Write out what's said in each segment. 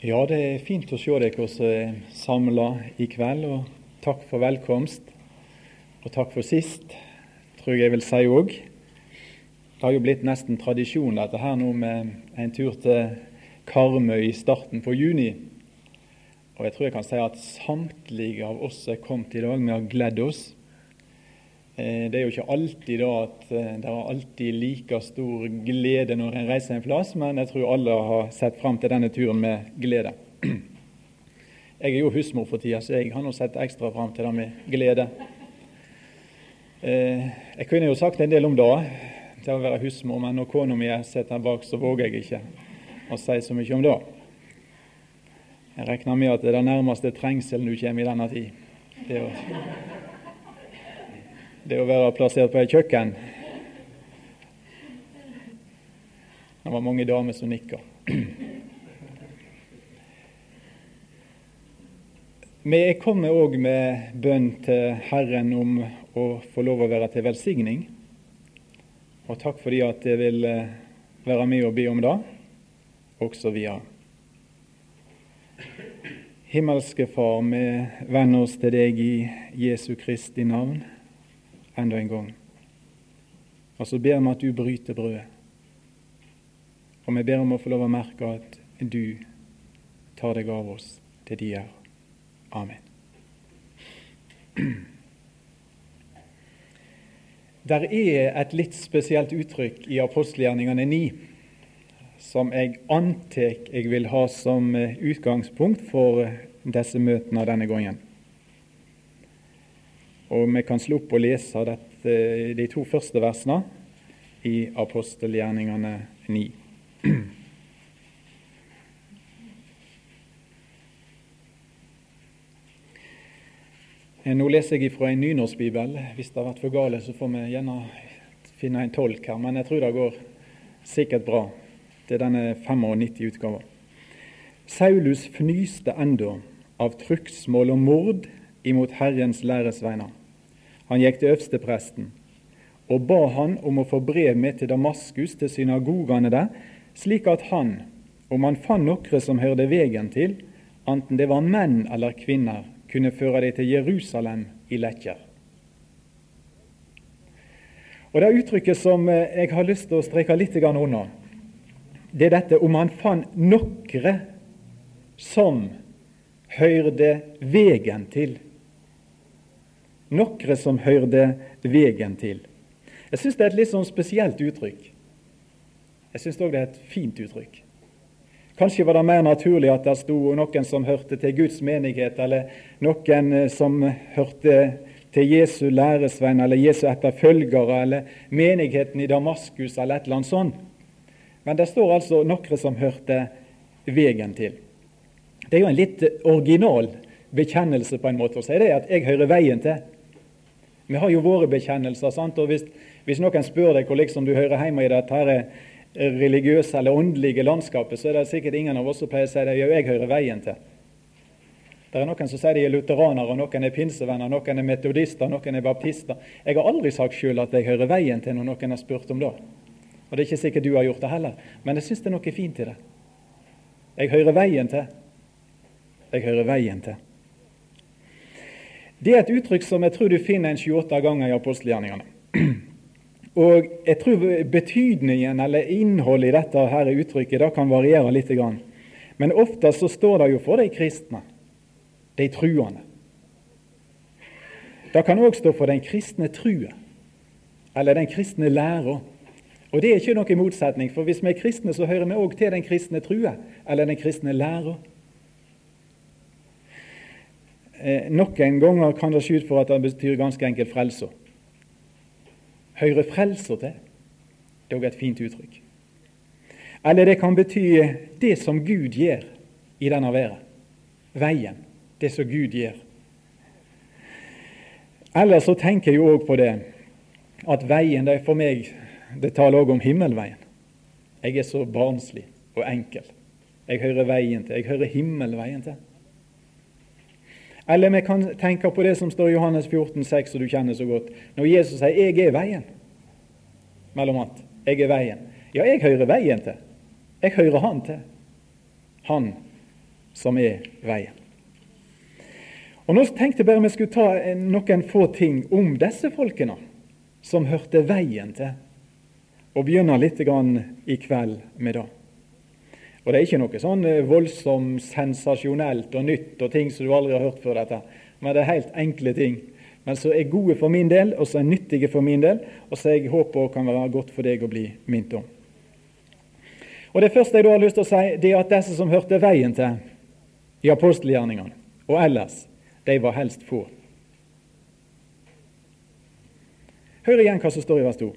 Ja, det er fint å se dere som samla i kveld. og Takk for velkomst. Og takk for sist, tror jeg jeg vil si òg. Det har jo blitt nesten tradisjon dette her nå med en tur til Karmøy i starten på juni. Og jeg tror jeg kan si at samtlige av oss er kommet i dag, vi har gledd oss. Eh, det er jo ikke alltid da at eh, det er alltid like stor glede når en reiser en plass, men jeg tror alle har sett fram til denne turen med glede. Jeg er jo husmor for tida, så jeg har nå sett ekstra fram til det med glede. Eh, jeg kunne jo sagt en del om det, til å være husmor, men når kona mi sitter bak, så våger jeg ikke å si så mye om det. Jeg regner med at det er det nærmeste trengselen du kommer i denne tid. Det er jo det å være plassert på et kjøkken. Det var mange damer som nikka. Vi kommer òg med bønn til Herren om å få lov å være til velsigning. Og takk fordi at jeg vil eh, være med og be om det, også via Himmelske Far, vi venner oss til deg i Jesu Kristi navn enda en gang. Og så ber vi at du bryter brødet. Og vi ber om å få lov å merke at du tar deg av oss til de er. Amen. Der er et litt spesielt uttrykk i apostelgjerningene 9 som jeg antar jeg vil ha som utgangspunkt for disse møtene denne gangen. Og Vi kan slå opp og lese dette, de to første versene i apostelgjerningene 9. Nå leser jeg fra en nynorskbibel. Hvis det har vært for gale, så får vi gjerne finne en tolk her. Men jeg tror det går sikkert bra. Det er denne 95-utgaven. Saulus fnyste enda av trugsmål og mord imot Herrens læresveiner. Han gikk til øverstepresten og ba han om å få brev med til Damaskus, til synagogene der, slik at han, om han fant noen som hørte vegen til, enten det var menn eller kvinner, kunne føre dem til Jerusalem i lekker. Og Det uttrykket som eh, jeg har lyst til å streke litt unna, det er dette om han fant nokre som hørte vegen til nokre som hørte vegen til. Jeg syns det er et litt sånn spesielt uttrykk. Jeg syns òg det er et fint uttrykk. Kanskje var det mer naturlig at det sto noen som hørte til Guds menighet, eller noen eh, som hørte til Jesu læresvenn eller Jesu etterfølgere, eller menigheten i Damaskus, eller et eller annet sånt. Men det står altså noen som hørte vegen til. Det er jo en litt original bekjennelse på en måte å si det, at jeg hører veien til. Vi har jo våre bekjennelser. sant? Og Hvis, hvis noen spør deg hvor liksom du hører hjemme i dette her religiøse eller åndelige landskapet, så er det sikkert ingen av oss som pleier å si det. Ja, jeg hører veien til. Det er noen som sier de er lutheranere, noen er pinsevenner, noen er metodister, noen er baptister. Jeg har aldri sagt sjøl at jeg hører veien til når noen har spurt om det. Og det er ikke sikkert du har gjort det heller, men jeg syns det er noe fint i det. Jeg hører veien til. Jeg hører veien til. Det er et uttrykk som jeg tror du finner en 28 ganger i apostelgjerningene. Og jeg tror betydningen eller innholdet i dette her uttrykket da kan variere litt. Men ofte så står det jo for de kristne, de truende. Det kan òg stå for den kristne trua, eller den kristne læra. Og det er ikke noe motsetning, for hvis vi er kristne, så hører vi òg til den kristne trua, eller den kristne læra. Eh, noen ganger kan det se ut for at det betyr ganske enkelt frelser. Høyre frelser til. Det er òg et fint uttrykk. Eller det kan bety det som Gud gjør i denne verden. Veien. Det som Gud gjør. Eller så tenker jeg òg på det at veien det er for meg Det taler òg om himmelveien. Jeg er så barnslig og enkel. Jeg hører veien til. Jeg hører himmelveien til. Eller vi kan tenke på det som står i Johannes 14, 6, som du kjenner så godt. Når Jesus sier 'Jeg er veien', mellom annet. Jeg er veien. Ja, jeg hører veien til. Jeg hører Han til. Han som er veien. Og Nå tenkte jeg bare vi skulle ta noen få ting om disse folkene som hørte veien til, og begynne litt i kveld med det. Og Det er ikke noe sånn eh, voldsomt sensasjonelt og nytt og ting som du aldri har hørt før. dette, Men det er helt enkle ting. Men så er gode for min del, og så er nyttige for min del, og så jeg håper kan være godt for deg å bli minnet om. Og Det første jeg da har lyst til å si, det er at disse som hørte veien til i apostelgjerningene og ellers, de var helst få. Hør igjen hva som står i vers 2.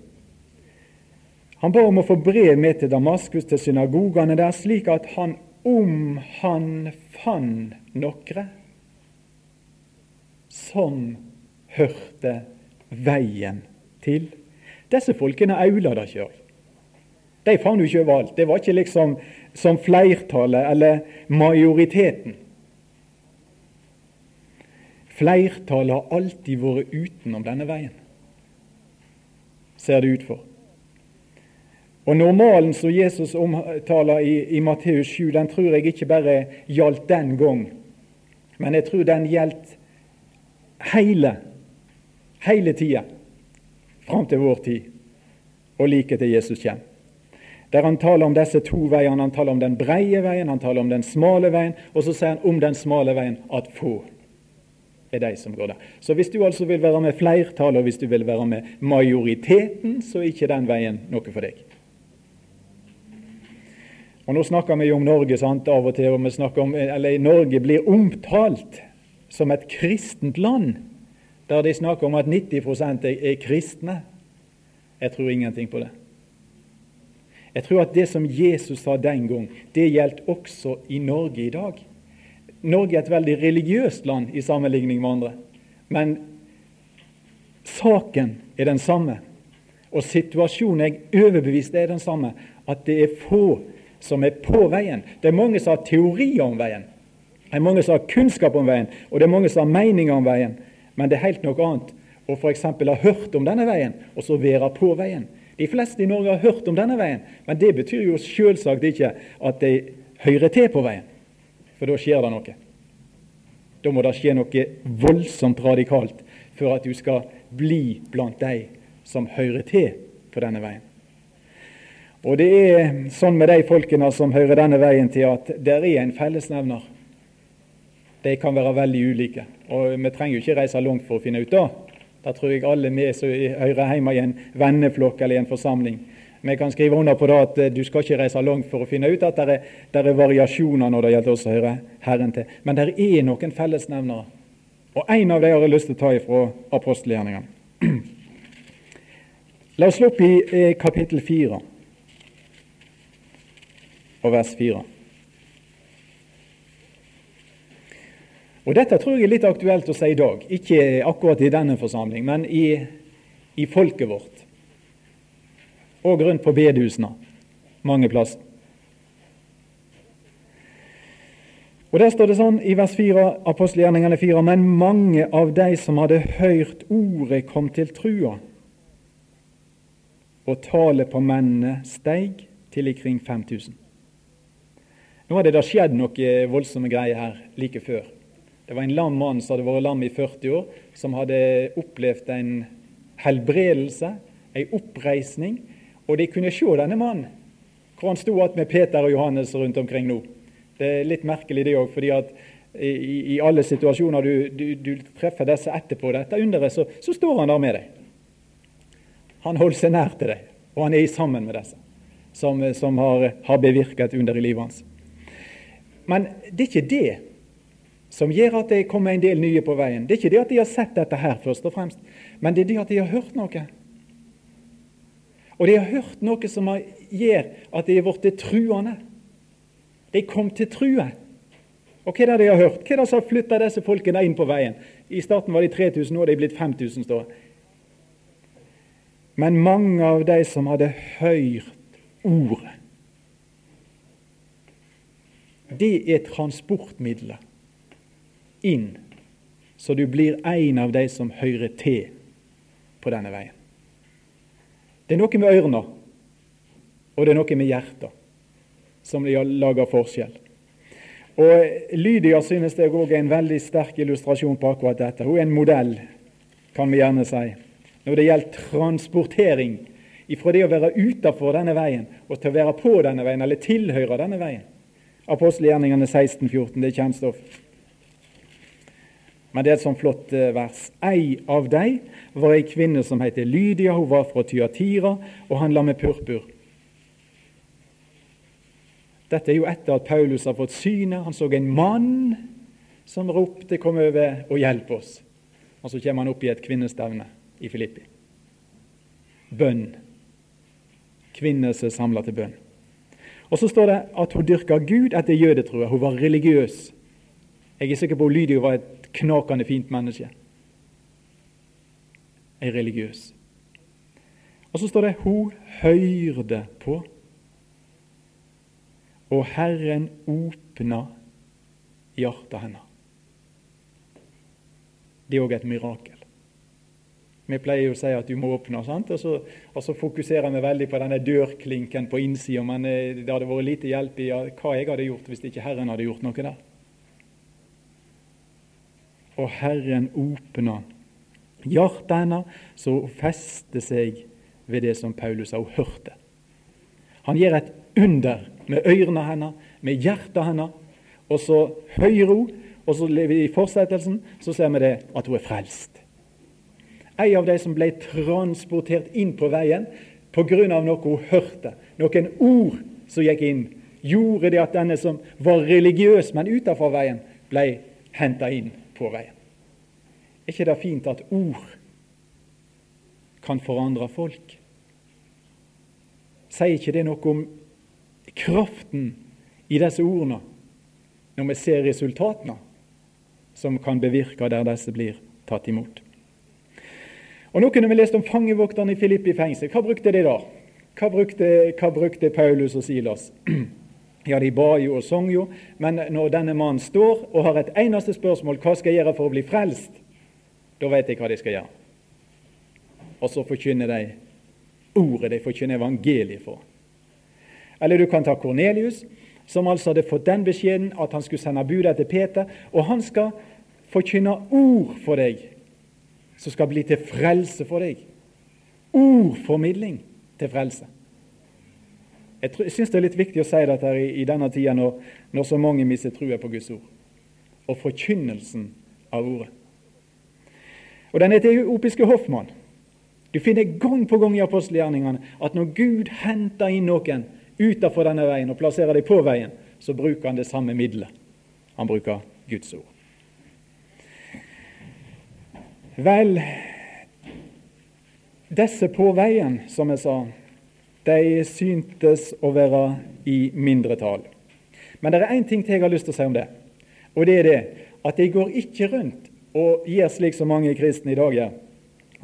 Han ba om å få brev med til Damaskus, til synagogene der, slik at han, om han fant nokre som hørte veien til Disse folkene aula det sjøl. De fant jo ikke overalt. Det var ikke liksom som flertallet eller majoriteten. Flertallet har alltid vært utenom denne veien, ser det ut for. Og Normalen som Jesus omtaler i, i Matteus 7, den tror jeg ikke bare gjaldt den gang, men jeg tror den gjaldt hele, hele tida fram til vår tid og like til Jesus kommer. Der han taler om disse to veiene. Han taler om den breie veien, han taler om den smale veien, og så sier han om den smale veien at få er de som går der. Så hvis du altså vil være med flertallet, og hvis du vil være med majoriteten, så er ikke den veien noe for deg. Og Nå snakker vi jo om Norge sant, av og til, og vi snakker om, eller Norge blir omtalt som et kristent land, der de snakker om at 90 er, er kristne. Jeg tror ingenting på det. Jeg tror at det som Jesus sa den gang, det gjelder også i Norge i dag. Norge er et veldig religiøst land i sammenligning med andre. Men saken er den samme, og situasjonen jeg overbevist er den samme. At det er få som er på veien. Det er mange som har teorier om veien. Det er mange som har kunnskap om veien, og det er mange som har meninger om veien. Men det er helt noe annet å f.eks. ha hørt om denne veien, og så være på veien. De fleste i Norge har hørt om denne veien, men det betyr jo selvsagt ikke at de hører til på veien. For da skjer det noe. Da må det skje noe voldsomt radikalt for at du skal bli blant de som hører til på denne veien. Og det er sånn med de folkene som hører denne veien til, at der er en fellesnevner. De kan være veldig ulike. Og vi trenger jo ikke reise langt for å finne ut det. Da tror jeg alle vi som hører hjemme i en venneflokk eller i en forsamling, vi kan skrive under på det at eh, du skal ikke reise langt for å finne ut at det er, er variasjoner når det gjelder oss å høre Herren til. Men det er noen fellesnevnere. Og en av dem har jeg lyst til å ta ifra apostelgjerningene. La oss slå opp i eh, kapittel 4 og vers 4. Og Dette tror jeg er litt aktuelt å si i dag, ikke akkurat i denne forsamling, men i, i folket vårt. Og rundt på bedehusene mange plasser. Og Der står det sånn i vers 4, apostelgjerningene 4.: Men mange av de som hadde hørt ordet, kom til trua, og tallet på mennene steig til ikring 5000. Nå hadde det skjedd noe voldsomme greier her like før. Det var en lam mann som hadde vært lam i 40 år, som hadde opplevd en helbredelse, en oppreisning. Og de kunne se denne mannen, hvor han sto igjen med Peter og Johannes rundt omkring nå. Det er litt merkelig det òg, fordi at i, i, alle situasjoner du, du, du, treffer disse etterpå dette underet, så, så står han der med deg. Han holder seg nær til deg, og han er sammen med disse som, som har, har bevirket under i livet hans. Men det er ikke det som gjør at det kommer en del nye på veien. Det er ikke det at de har sett dette her, først og fremst, men det er det at de har hørt noe. Og de har hørt noe som gjør at de er blitt truende. De kom til true. Og hva er det de har hørt? Hva er det som har flytta disse folkene inn på veien? I starten var de 3000, nå er de blitt 5000, står. Men mange av de som hadde hørt ordet, det er transportmidler inn, så du blir en av de som hører til på denne veien. Det er noe med ørene, og det er noe med hjertet, som lager forskjell. Og Lydia synes jeg òg er en veldig sterk illustrasjon på akkurat dette. Hun er en modell, kan vi gjerne si, når det gjelder transportering fra det å være utafor denne veien og til å være på denne veien, eller tilhøre denne veien. Apostelgjerningene 16-14, det er kjernstoff. Men det er et sånt flott eh, vers. Ei av dei var ei kvinne som heter Lydia. Hun var fra Tyatira og handla med purpur. Dette er jo etter at Paulus har fått synet. Han så en mann som ropte 'Kom over og hjelp oss'. Og så kommer han opp i et kvinnestevne i Filippi. Bønn. Kvinner som er samla til bønn. Og så står det at hun dyrka Gud etter jødetroa. Hun var religiøs. Jeg er sikker på at Lydia var et knakende fint menneske. Ei religiøs. Og så står det hun høyrde på og Herren åpna hjertet hennes. Det er òg et mirakel. Vi pleier jo å si at du må åpne? Og, så, og så fokuserer vi veldig på denne dørklinken på innsida, men eh, det hadde vært lite hjelp i hva jeg hadde gjort hvis ikke Herren hadde gjort noe der. Og Herren åpna hjertet hennes, så hun fester seg ved det som Paulus har hørt hørte. Han gjør et under med ørene hennes, med hjertet hennes. Og så hører hun, og så i fortsettelsen så ser vi det at hun er frelst. En av de som ble transportert inn på veien pga. noe hun hørte, noen ord som gikk inn, gjorde det at denne som var religiøs, men utenfor veien, ble henta inn på veien. Er ikke det fint at ord kan forandre folk? Sier ikke det noe om kraften i disse ordene når vi ser resultatene som kan bevirke der disse blir tatt imot. Og Nå kunne vi lest om fangevokterne i Filippi fengsel. Hva brukte de da? Hva brukte, hva brukte Paulus og Silas? Ja, de ba jo og sang jo, men når denne mannen står og har et eneste spørsmål hva skal jeg gjøre for å bli frelst, da vet jeg hva de skal gjøre. Og så forkynner de ordet de forkynner evangeliet for. Eller du kan ta Kornelius, som altså hadde fått den beskjeden at han skulle sende bud etter Peter, og han skal forkynne ord for deg, som skal bli til frelse for deg. Ordformidling til frelse. Jeg syns det er litt viktig å si dette i, i denne tida når, når, så mange mister trua på Guds ord, og forkynnelsen av ordet. Og Den etiopiske hoffmann. Du finner gang på gang i apostelgjerningene at når Gud henter inn noen utenfor denne veien og plasserer dem på veien, så bruker han det samme middelet. Han bruker Guds ord. Vel, disse på veien, som jeg sa, de syntes å være i mindretall. Men det er én ting til jeg har lyst til å si om det. Og det er det at de går ikke rundt og gjør slik som mange kristne i dag gjør,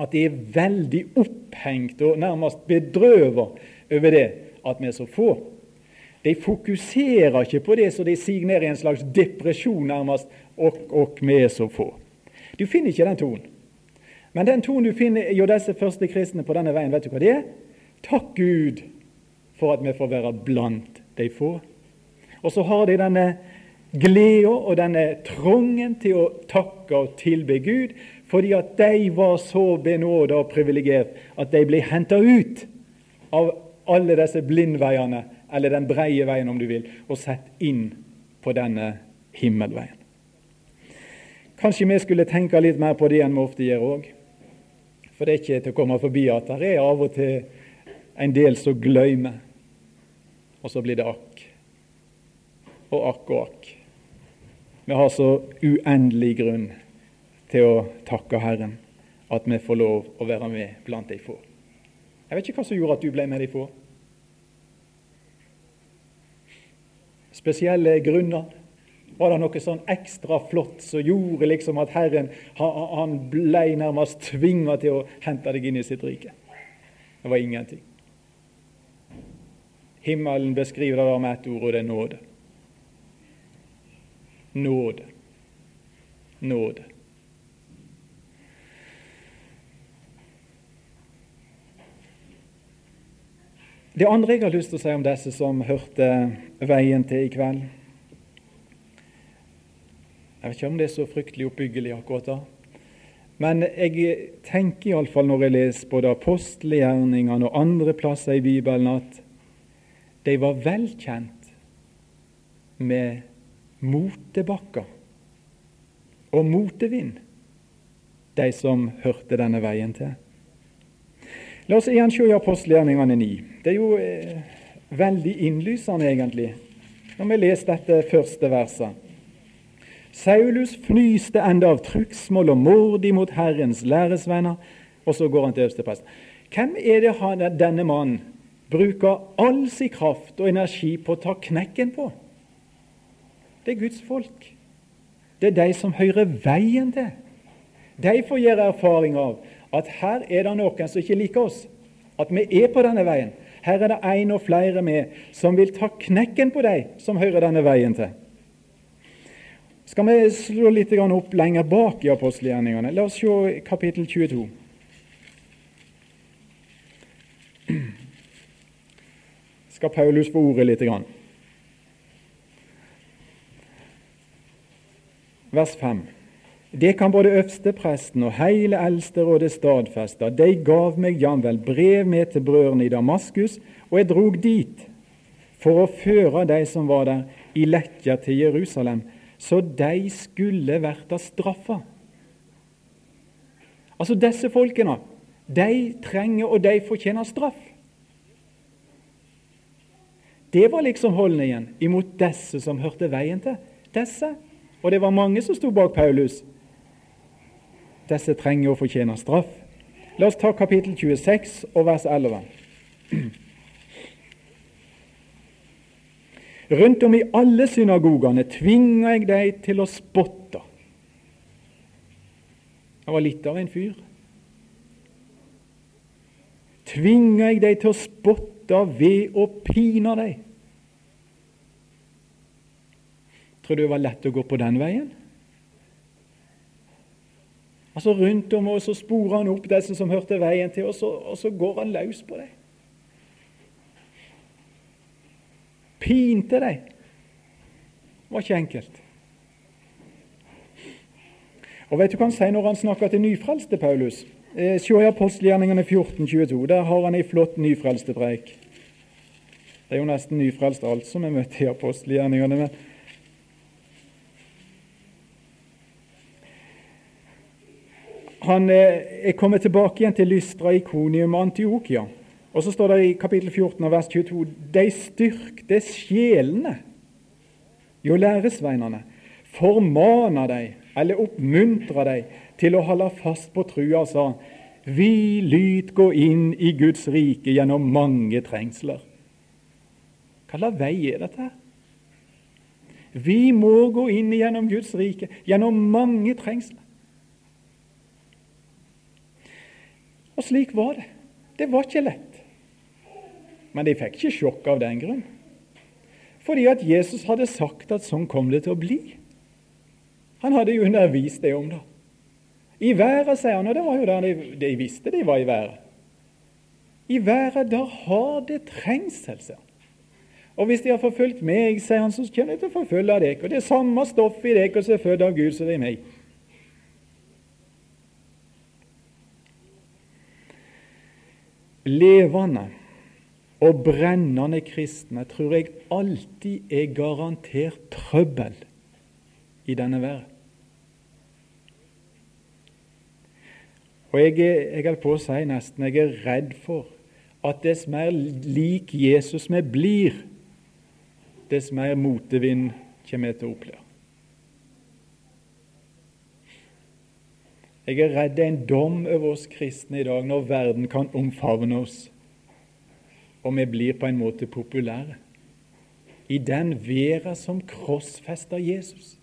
at de er veldig opphengt og nærmest bedrøvet over det at vi er så få. De fokuserer ikke på det, så de siger ned i en slags depresjon nærmest. Og, og vi er så få. Du finner ikke den tonen. Men den tonen du finner jo disse første kristne på denne veien, vet du hva det er? Takk Gud for at vi får være blant de få. Og så har de denne gleda og denne trangen til å takke og tilbe Gud, fordi at de var så benåda og privilegert at de ble henta ut av alle disse blindveiene, eller den breie veien, om du vil, og sett inn på denne himmelveien. Kanskje vi skulle tenke litt mer på det enn vi ofte gjør òg. For det er ikke til å komme forbi at det er av og til en del som glemmer, og så blir det akk og akk og akk. Vi har så uendelig grunn til å takke Herren at vi får lov å være med blant de få. Jeg vet ikke hva som gjorde at du ble med de få. Spesielle grunner. Var det noe sånn ekstra flott som gjorde liksom at Herren han ble nærmest tvinga til å hente deg inn i sitt rike? Det var ingenting. Himmelen beskriver det med ett ord, og det er nåde. Nåde. Nåde. Det andre jeg har lyst til å si om disse som hørte veien til i kveld, Jeg vet ikke om det er så fryktelig oppbyggelig akkurat da. Men jeg tenker iallfall når jeg leser både apostelgjerningene og andre plasser i Bibelen, at de var velkjent med motebakker og motevind, de som hørte denne veien til. La oss igjen se i apostelgjerningene 9. Det er jo eh, veldig innlysende, egentlig, når vi leser dette første verset. Saulus fnyste enda av trugsmål og mord imot Herrens læresvenner. Og så går han til øverstepresten. Hvem er det han, denne mannen bruker all sin kraft og energi på å ta knekken på? Det er Guds folk. Det er de som hører veien til. De får gjøre erfaring av at her er det noen som ikke liker oss. At vi er på denne veien. Her er det en og flere med som vil ta knekken på de som hører denne veien til. Skal vi slå litt opp lenger bak i apostelgjerningene? La oss se kapittel 22. Skal Paulus få ordet litt? Vers 5. Det kan både øverstepresten og hele eldsterådet stadfeste. De gav meg jamvel brev med til brødrene i Damaskus, og jeg drog dit for å føre de som var der, i lettja til Jerusalem så de skulle vært av straffa. Altså Disse folkene de trenger og de fortjener straff. Det var liksom holdningen imot disse som hørte veien til. Disse. Og det var mange som sto bak Paulus. Disse trenger og fortjener straff. La oss ta kapittel 26 og vers 11. Rundt om i alle synagogene tvinger jeg deg til å spotte. Han var litt av en fyr. Tvinger jeg deg til å spotte ved å pine deg? Tror du det var lett å gå på den veien? Altså Rundt om og så sporer han opp disse som hørte veien til, og så, og så går han løs på dem. Pinte deg. Det var ikke enkelt. Og vet du hva han sier når han snakker til nyfrelste Paulus? Eh, Se i apostelgjerningene 14.22. Der har han ei flott nyfrelstepreik. Det er jo nesten nyfrelst alt som er møtt i apostelgjerningene. men Han eh, er kommet tilbake igjen til Lystra, Ikonium og Antiokia. Og så står det i kapittel 14 og vers 22 de styrkte sjelene, jo læresveinene, formana deg, eller oppmuntra deg til å holde fast på trua sa vi lyt gå inn i Guds rike gjennom mange trengsler. Hva slags vei er dette? Vi må gå inn gjennom Guds rike gjennom mange trengsler. Og slik var det. Det var ikke lett. Men de fikk ikke sjokk av den grunn. Fordi at Jesus hadde sagt at sånn kom det til å bli. Han hadde jo undervist det om det. I været, sier han, og det var jo der de, de visste de var i været. I været, der har det trengsel, sier han. Og hvis de har forfulgt meg, sier han, så kommer de til å forfølge dere. Og det er samme stoff i dere som er født av Gud, som det er meg. Levende og brennende kristne tror jeg alltid er garantert trøbbel i denne verden. Og jeg er, jeg er på å si nesten jeg er redd for at dess mer lik Jesus vi blir, dess mer motevind kommer vi til å oppleve. Jeg er redd det er en dom over oss kristne i dag når verden kan omfavne oss og vi blir på en måte populære i den vera som krossfester Jesus.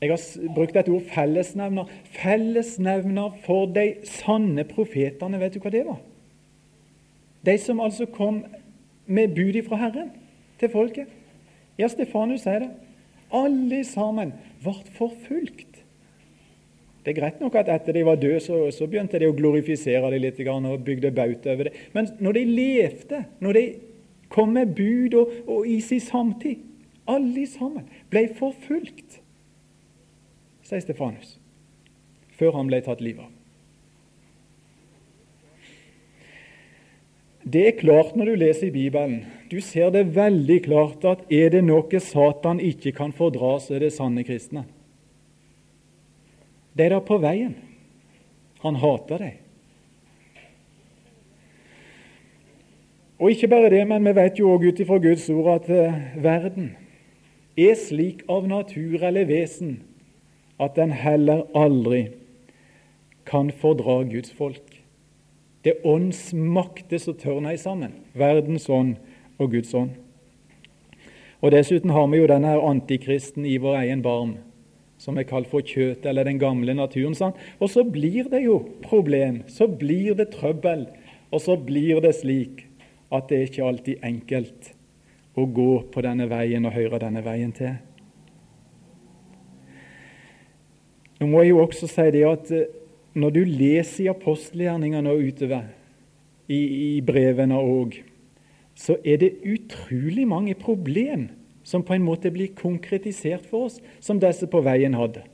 Jeg har brukt et ord fellesnevner. Fellesnevner for de sanne profetene, vet du hva det var? De som altså kom med bud fra Herren til folket. Ja, Stefanus sier det. Alle sammen ble forfulgt. Det er greit nok at etter de var døde, så, så begynte de å glorifisere dem litt og bygde baut over det. Men når de levde, når de kom med bud og, og i sin samtid. Alle sammen ble forfulgt, sier Stefanus, før han ble tatt livet av. Det er klart når du leser i Bibelen. Du ser det veldig klart at er det noe Satan ikke kan fordra, så er det sanne kristne. Det er da på veien. Han hater deg. Og ikke bare det, men vi vet jo òg ut ifra Guds ord at uh, verden er slik av natur eller vesen at den heller aldri kan fordra Guds folk. Det er åndsmakter som tørner sammen. Verdens ånd og Guds ånd. Og Dessuten har vi jo denne antikristen i vår egen barm, som er kalt for kjøtet eller den gamle naturen. Sånn. Og så blir det jo problem, så blir det trøbbel, og så blir det slik at det er ikke alltid enkelt å gå på denne veien og høre denne veien til. Nå må jeg jo også si det at eh, når du leser i apostelgjerningene og utover, i, i brevene òg, så er det utrolig mange problem som på en måte blir konkretisert for oss, som disse på veien hadde.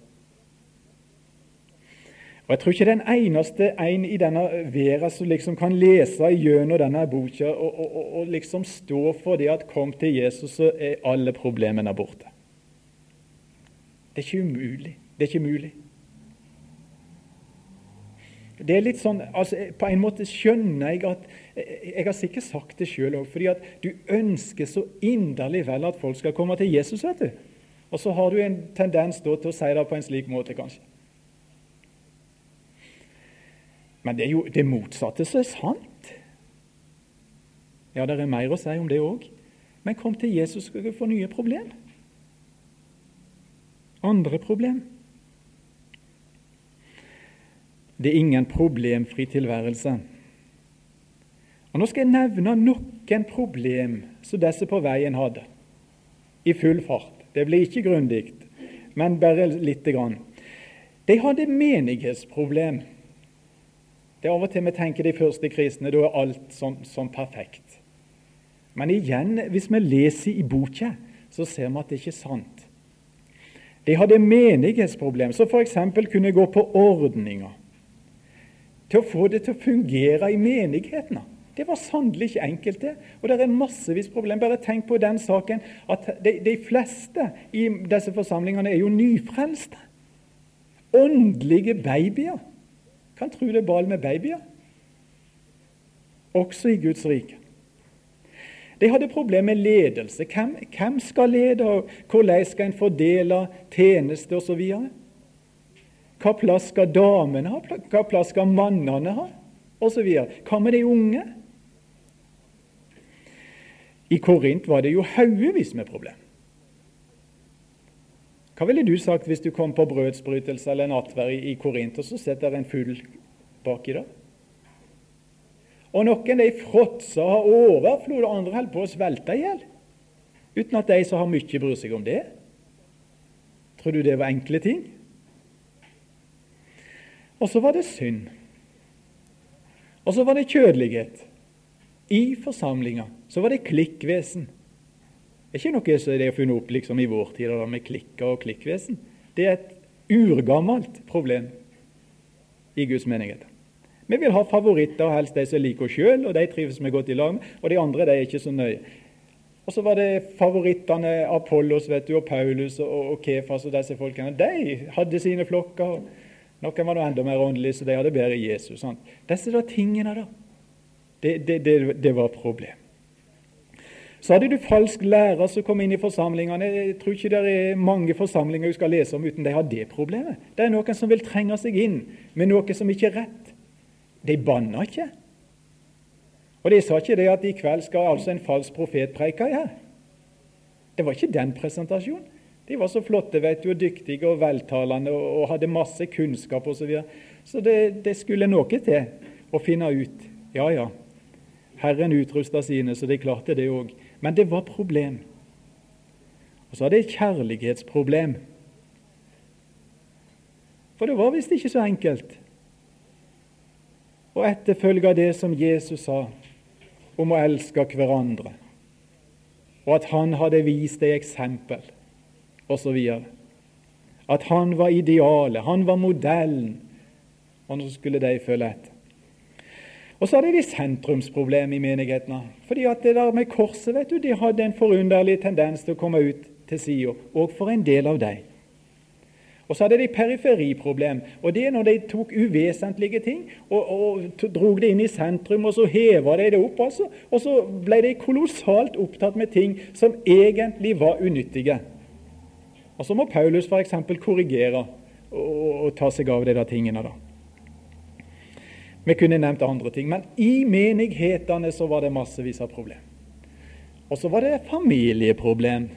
Og Jeg tror ikke den eneste en i denne verden som liksom kan lese gjennom denne boka og, og, og, og, liksom stå for det at 'kom til Jesus', så er alle problemene borte. Det er ikke umulig. Det er ikke mulig. Det er litt sånn, altså På en måte skjønner jeg at Jeg har sikkert sagt det sjøl òg, fordi at du ønsker så inderlig vel at folk skal komme til Jesus. vet du. Og så har du en tendens da til å si det på en slik måte, kanskje. Men det er jo det motsatte som er sant. Ja, det er mer å si om det òg. Men kom til Jesus, skal du få nye problem. Andre problem. Det er ingen problemfri tilværelse. Og Nå skal jeg nevne noen problem som disse på veien hadde, i full fart. Det blir ikke grundig, men bare lite grann. De hadde menighetsproblem. Det er Av og til vi tenker de første kristne, da er alt sånn, sånn perfekt. Men igjen, hvis vi leser i boka, så ser vi at det ikke er sant. De hadde menighetsproblem, som f.eks. kunne gå på ordninger til å få det til å fungere i menighetene. Det var sannelig ikke enkelt, det. Og det er massevis problem. Bare tenk på den saken at de, de fleste i disse forsamlingene er jo nyfrelste. Åndelige babyer. Kan tro det er ball med babyer. Også i Guds rike. De hadde problemer med ledelse. Hvem, hvem skal lede, og hvordan skal en fordele tjeneste osv.? Hva plass skal damene ha? Hva plass skal mannene ha? Videre. Hva med de unge? I Korint var det jo haugevis med problem. Hva ville du sagt hvis du kom på brødsbrytelse eller nattverd i Korint, og så sitter en full baki der? Og noen de fråtser har overflod, og andre holder på å svelte i hjel. Uten at de som har mye, bryr seg om det. Tror du det var enkle ting? Og så var det synd. Og så var det kjødelighet. I forsamlinga så var det klikkvesen. Det er ikke noe som de har funnet opp liksom i vår tid da, med klikker og klikkvesen. Det er et urgammelt problem i Guds menighet. Vi vil ha favoritter, helst de som liker oss sjøl, og de trives vi godt i lag med. Og de andre de er ikke så nøye. Og så var det favorittene Apollos vet du, og Paulus og, og Kefas og disse folkene. De hadde sine flokker. Noen var enda mer åndelige, så de hadde bedre Jesus. Sant? Disse da tingene, da. Det, det, det, det var problem. Så hadde du falsk lærer som kom inn i forsamlingene. Jeg tror ikke det er mange forsamlinger du skal lese om uten de har det problemet. Det er noen som vil trenge seg inn med noe som ikke er rett. De banna ikke. Og de sa ikke det at i kveld skal altså en falsk profet preike her. Det var ikke den presentasjonen. De var så flotte vet du, og dyktige og veltalende og, og hadde masse kunnskap osv. Så, videre. så det, det, skulle noe til å finne ut Ja, ja, Herren utrusta sine, så de klarte det òg. Men det var problem. Og så hadde det et kjærlighetsproblem. For det var visst ikke så enkelt å etterfølge det som Jesus sa om å elske hverandre og at han hadde vist et eksempel, osv. At han var idealet, han var modellen, og nå skulle de følge etter. Og så hadde de sentrumsproblem i menighetene. fordi at det der med korset vet du, de hadde en forunderlig tendens til å komme ut til sida, og for en del av dem. Og så hadde de periferiproblem. og Det er når de tok uvesentlige ting og, og drog det inn i sentrum, og så heva de det opp. Altså, og så ble de kolossalt opptatt med ting som egentlig var unyttige. Og Så må Paulus f.eks. korrigere og, og, ta seg av de der tingene. da. Vi kunne nevnt andre ting, men i menighetene så var det massevis av problem. Og så var det familieproblem.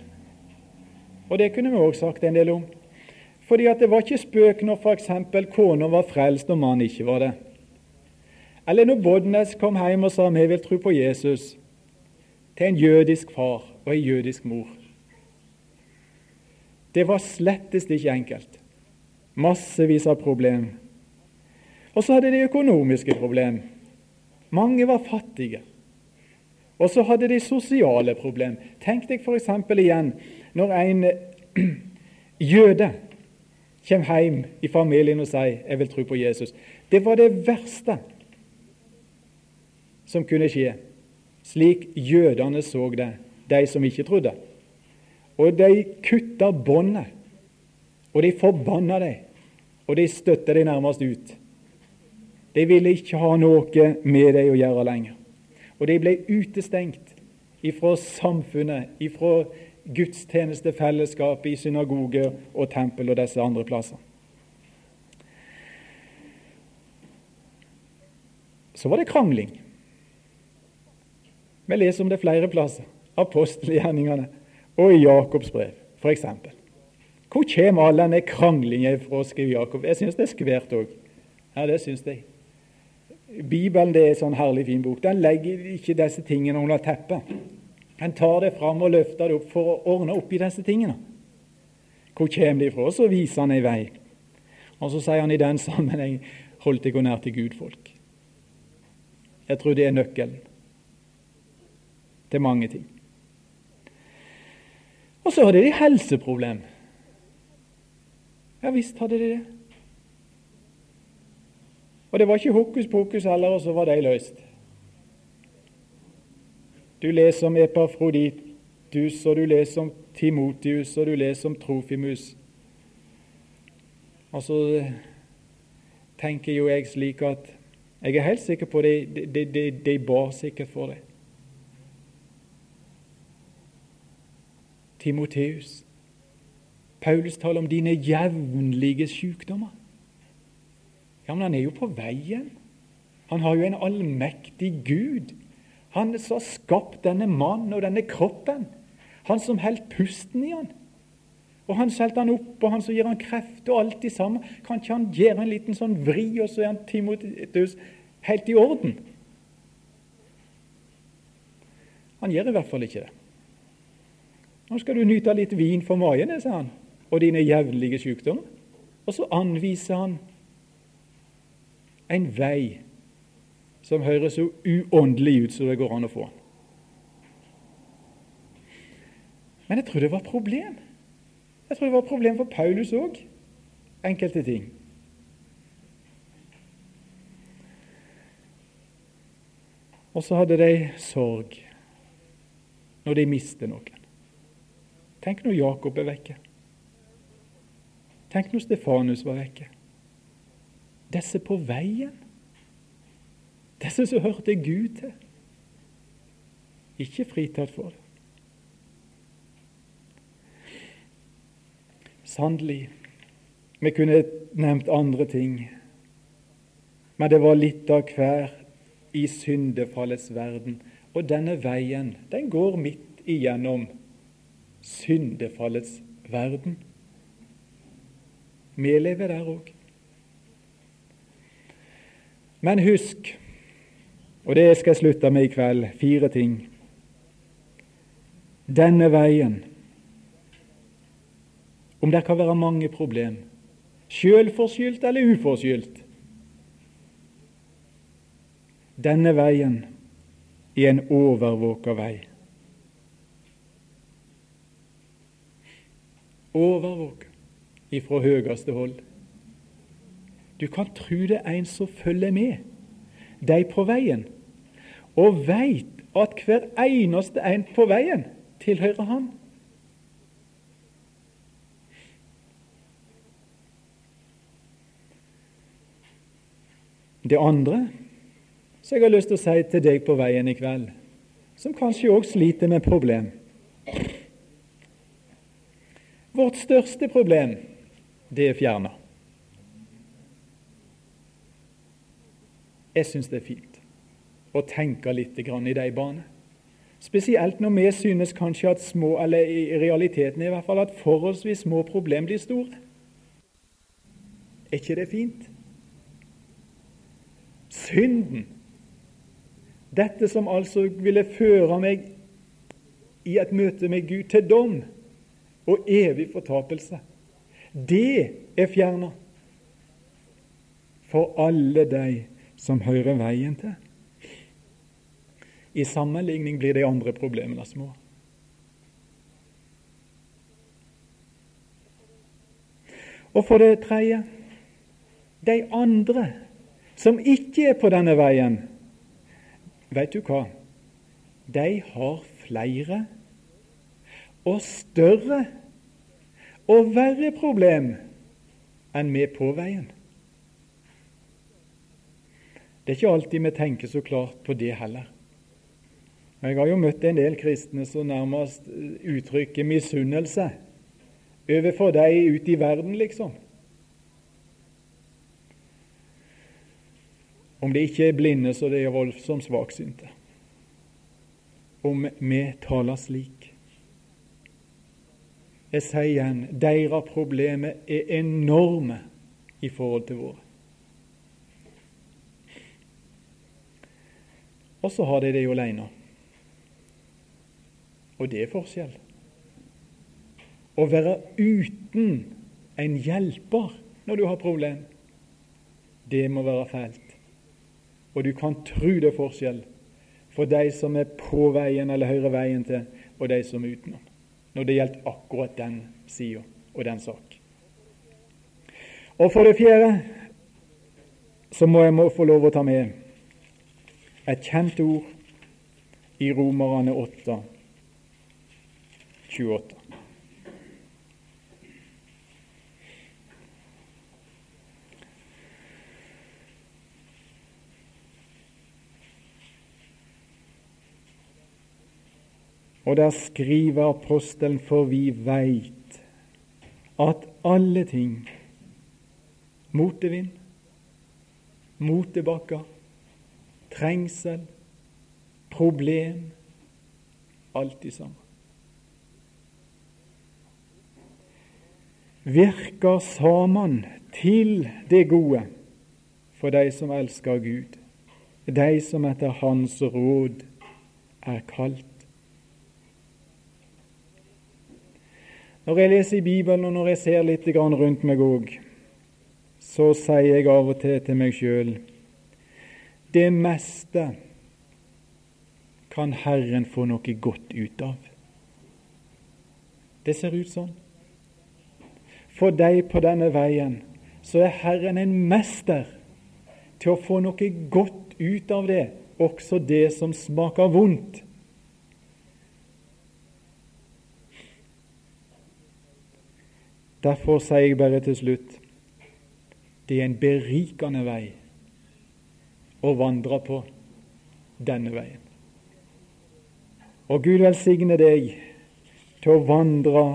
Og det kunne vi òg sagt en del om. Fordi at det var ikke spøk når f.eks. kona var frelst og mannen ikke var det. Eller når Bodnes kom hjem og sa vi vil tro på Jesus, til en jødisk far og en jødisk mor. Det var slettest ikke enkelt. Massevis av problem. Og så hadde de økonomiske problem. Mange var fattige. Og så hadde de sosiale problem. Tenk deg f.eks. igjen når en jøde kommer hjem i familien og sier 'jeg vil tro på Jesus'. Det var det verste som kunne skje, slik jødene så det, de som ikke trodde. Og de kutta båndet, og de forbanna dem, og de støtta dem nærmest ut. De ville ikke ha noe med dem å gjøre lenger. Og de ble utestengt ifra samfunnet, ifra gudstjenestefellesskapet i synagoge og tempel og disse andre plasser. Så var det krangling. Vi leser om det flere plasser. Apostelgjerningene og i Jakobs brev, f.eks. Hvor kommer all denne kranglingen fra, skriver Jakob? Jeg syns det er skvært òg. Ja, det syns jeg. Bibelen det er en sånn herlig fin bok. Den legger ikke disse tingene under teppet. Den tar det fram og løfter det opp for å ordne opp i disse tingene. Hvor kommer de fra? Så viser han en vei. Og så sier han i den sammenheng hold deg nær til Gud, folk. Jeg tror det er nøkkelen til mange ting. Og så hadde de helseproblem. Ja visst hadde de det. Og det var ikke hokus pokus heller, og så var de løst. Du leser om Epafroditus, og du leser om Timotius, og du leser om Trofimus. Og så tenker jo jeg slik at jeg er helt sikker på det, de, de, de ba sikkert for det. Timoteus. Paulus taler om dine jevnlige sykdommer. Ja, men han er jo på veien. Han har jo en allmektig Gud han som har skapt denne mannen og denne kroppen. Han som holdt pusten i han. Og han skjelte han opp, og han som gir han kreft, og alt det samme. Kan ikke han gjøre en liten sånn vri, og så er han Timoteus helt i orden? Han gjør i hvert fall ikke det. Nå skal du nyte litt vin for magen, sier han, og dine jevnlige sykdommer. Og så anviser han en vei som høres så uåndelig ut som det går an å få. Men jeg tror det var et problem. Jeg tror det var et problem for Paulus òg, enkelte ting. Og så hadde de sorg når de mister noen. Tenk når Jakob er vekke. Tenk når Stefanus var vekke. Disse på veien disse som hørte Gud til. Ikke fritatt for det. Sannelig, vi kunne nevnt andre ting, men det var litt av hver i syndefallets verden. Og denne veien, den går midt igjennom syndefallets verden. Vi lever der òg. Men husk, og det skal jeg slutte med i kveld, fire ting. Denne veien Om det kan være mange problem, sjølforskyldt eller uforskyldt Denne veien er en overvåka vei. Overvåka ifra høyeste hold. Du kan tru det er en som følger med deg på veien, og veit at hver eneste en på veien tilhører han. Det andre som jeg har lyst til å si til deg på veien i kveld, som kanskje òg sliter med problem Vårt største problem, det er fjerna. Jeg syns det er fint å tenke litt i de baner. Spesielt når vi synes kanskje at små, eller i realiteten i hvert fall, at forholdsvis små problem blir store. Er ikke det fint? Synden, dette som altså ville føre meg i et møte med Gud til dom og evig fortapelse, det er fjerna for alle de som hører veien til. I sammenligning blir de andre problemene små. Og for det tredje de andre som ikke er på denne veien, vet du hva? De har flere og større og verre problem enn vi på veien. Det er ikke alltid vi tenker så klart på det heller. Jeg har jo møtt en del kristne som nærmest uttrykker misunnelse overfor de ute i verden, liksom. Om de ikke er blinde, så de er voldsomt svaksynte. Om vi taler slik. Jeg sier igjen, deres problemer er enorme i forhold til våre. Og så har de det jo alene. Og det er forskjell. Å være uten en hjelper når du har problem, det må være fælt. Og du kan tro det er forskjell for de som er på veien eller hører veien til, og de som er utenom, når det gjelder akkurat den sida og den sak. Og for det fjerde så må jeg må få lov å ta med et kjent ord i Romerne 8, 28. Og der skriver apostelen, for vi veit at alle ting, motevind, motebakker, trengsel, problem, alt i sammen. Virker sammen til det gode for de som elsker Gud, de som etter Hans råd er kalt. Når jeg leser i Bibelen, og når jeg ser litt rundt meg òg, så sier jeg av og til til meg sjøl det meste kan Herren få noe godt ut av. Det ser ut sånn. For deg på denne veien så er Herren en mester til å få noe godt ut av det, også det som smaker vondt. Derfor sier jeg bare til slutt det er en berikende vei å vandre på denne veien. Og Gud velsigne deg til å vandre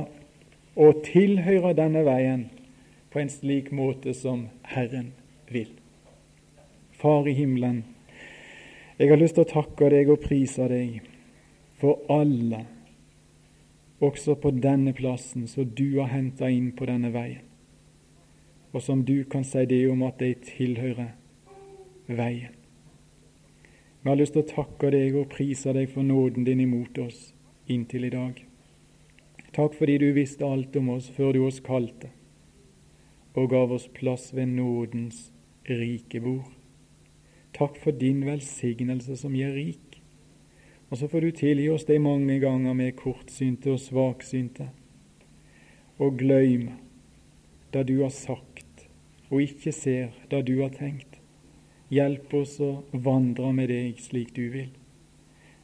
og tilhøre denne veien på en slik måte som Herren vil. Far i himmelen, jeg har lyst til å takke deg og prise deg for alle også på denne plassen som du har henta inn på denne veien, og som du kan si det om at de tilhører veien. Vi har lyst til å takke deg og prise deg for nåden din imot oss inntil i dag. Takk fordi du visste alt om oss før du oss kalte, og gav oss plass ved nådens rike bord. Takk for din velsignelse som gir rik. Og så får du tilgi oss de mange ganger vi er kortsynte og svaksynte. og glem det du har sagt, og ikke ser det du har tenkt. Hjelp oss å vandre med deg slik du vil.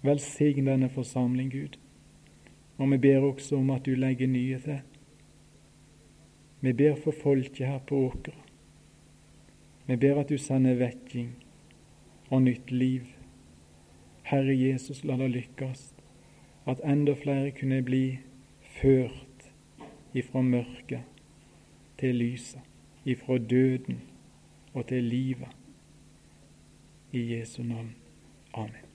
Velsign denne forsamling, Gud. Og vi ber også om at du legger nye til. Vi ber for folket her på Åkra. Vi ber at du sender vekking og nytt liv. Herre Jesus, la det lykkes at enda flere kunne bli ført ifra mørket til lyset, ifra døden og til livet. I Jesu navn. Amen.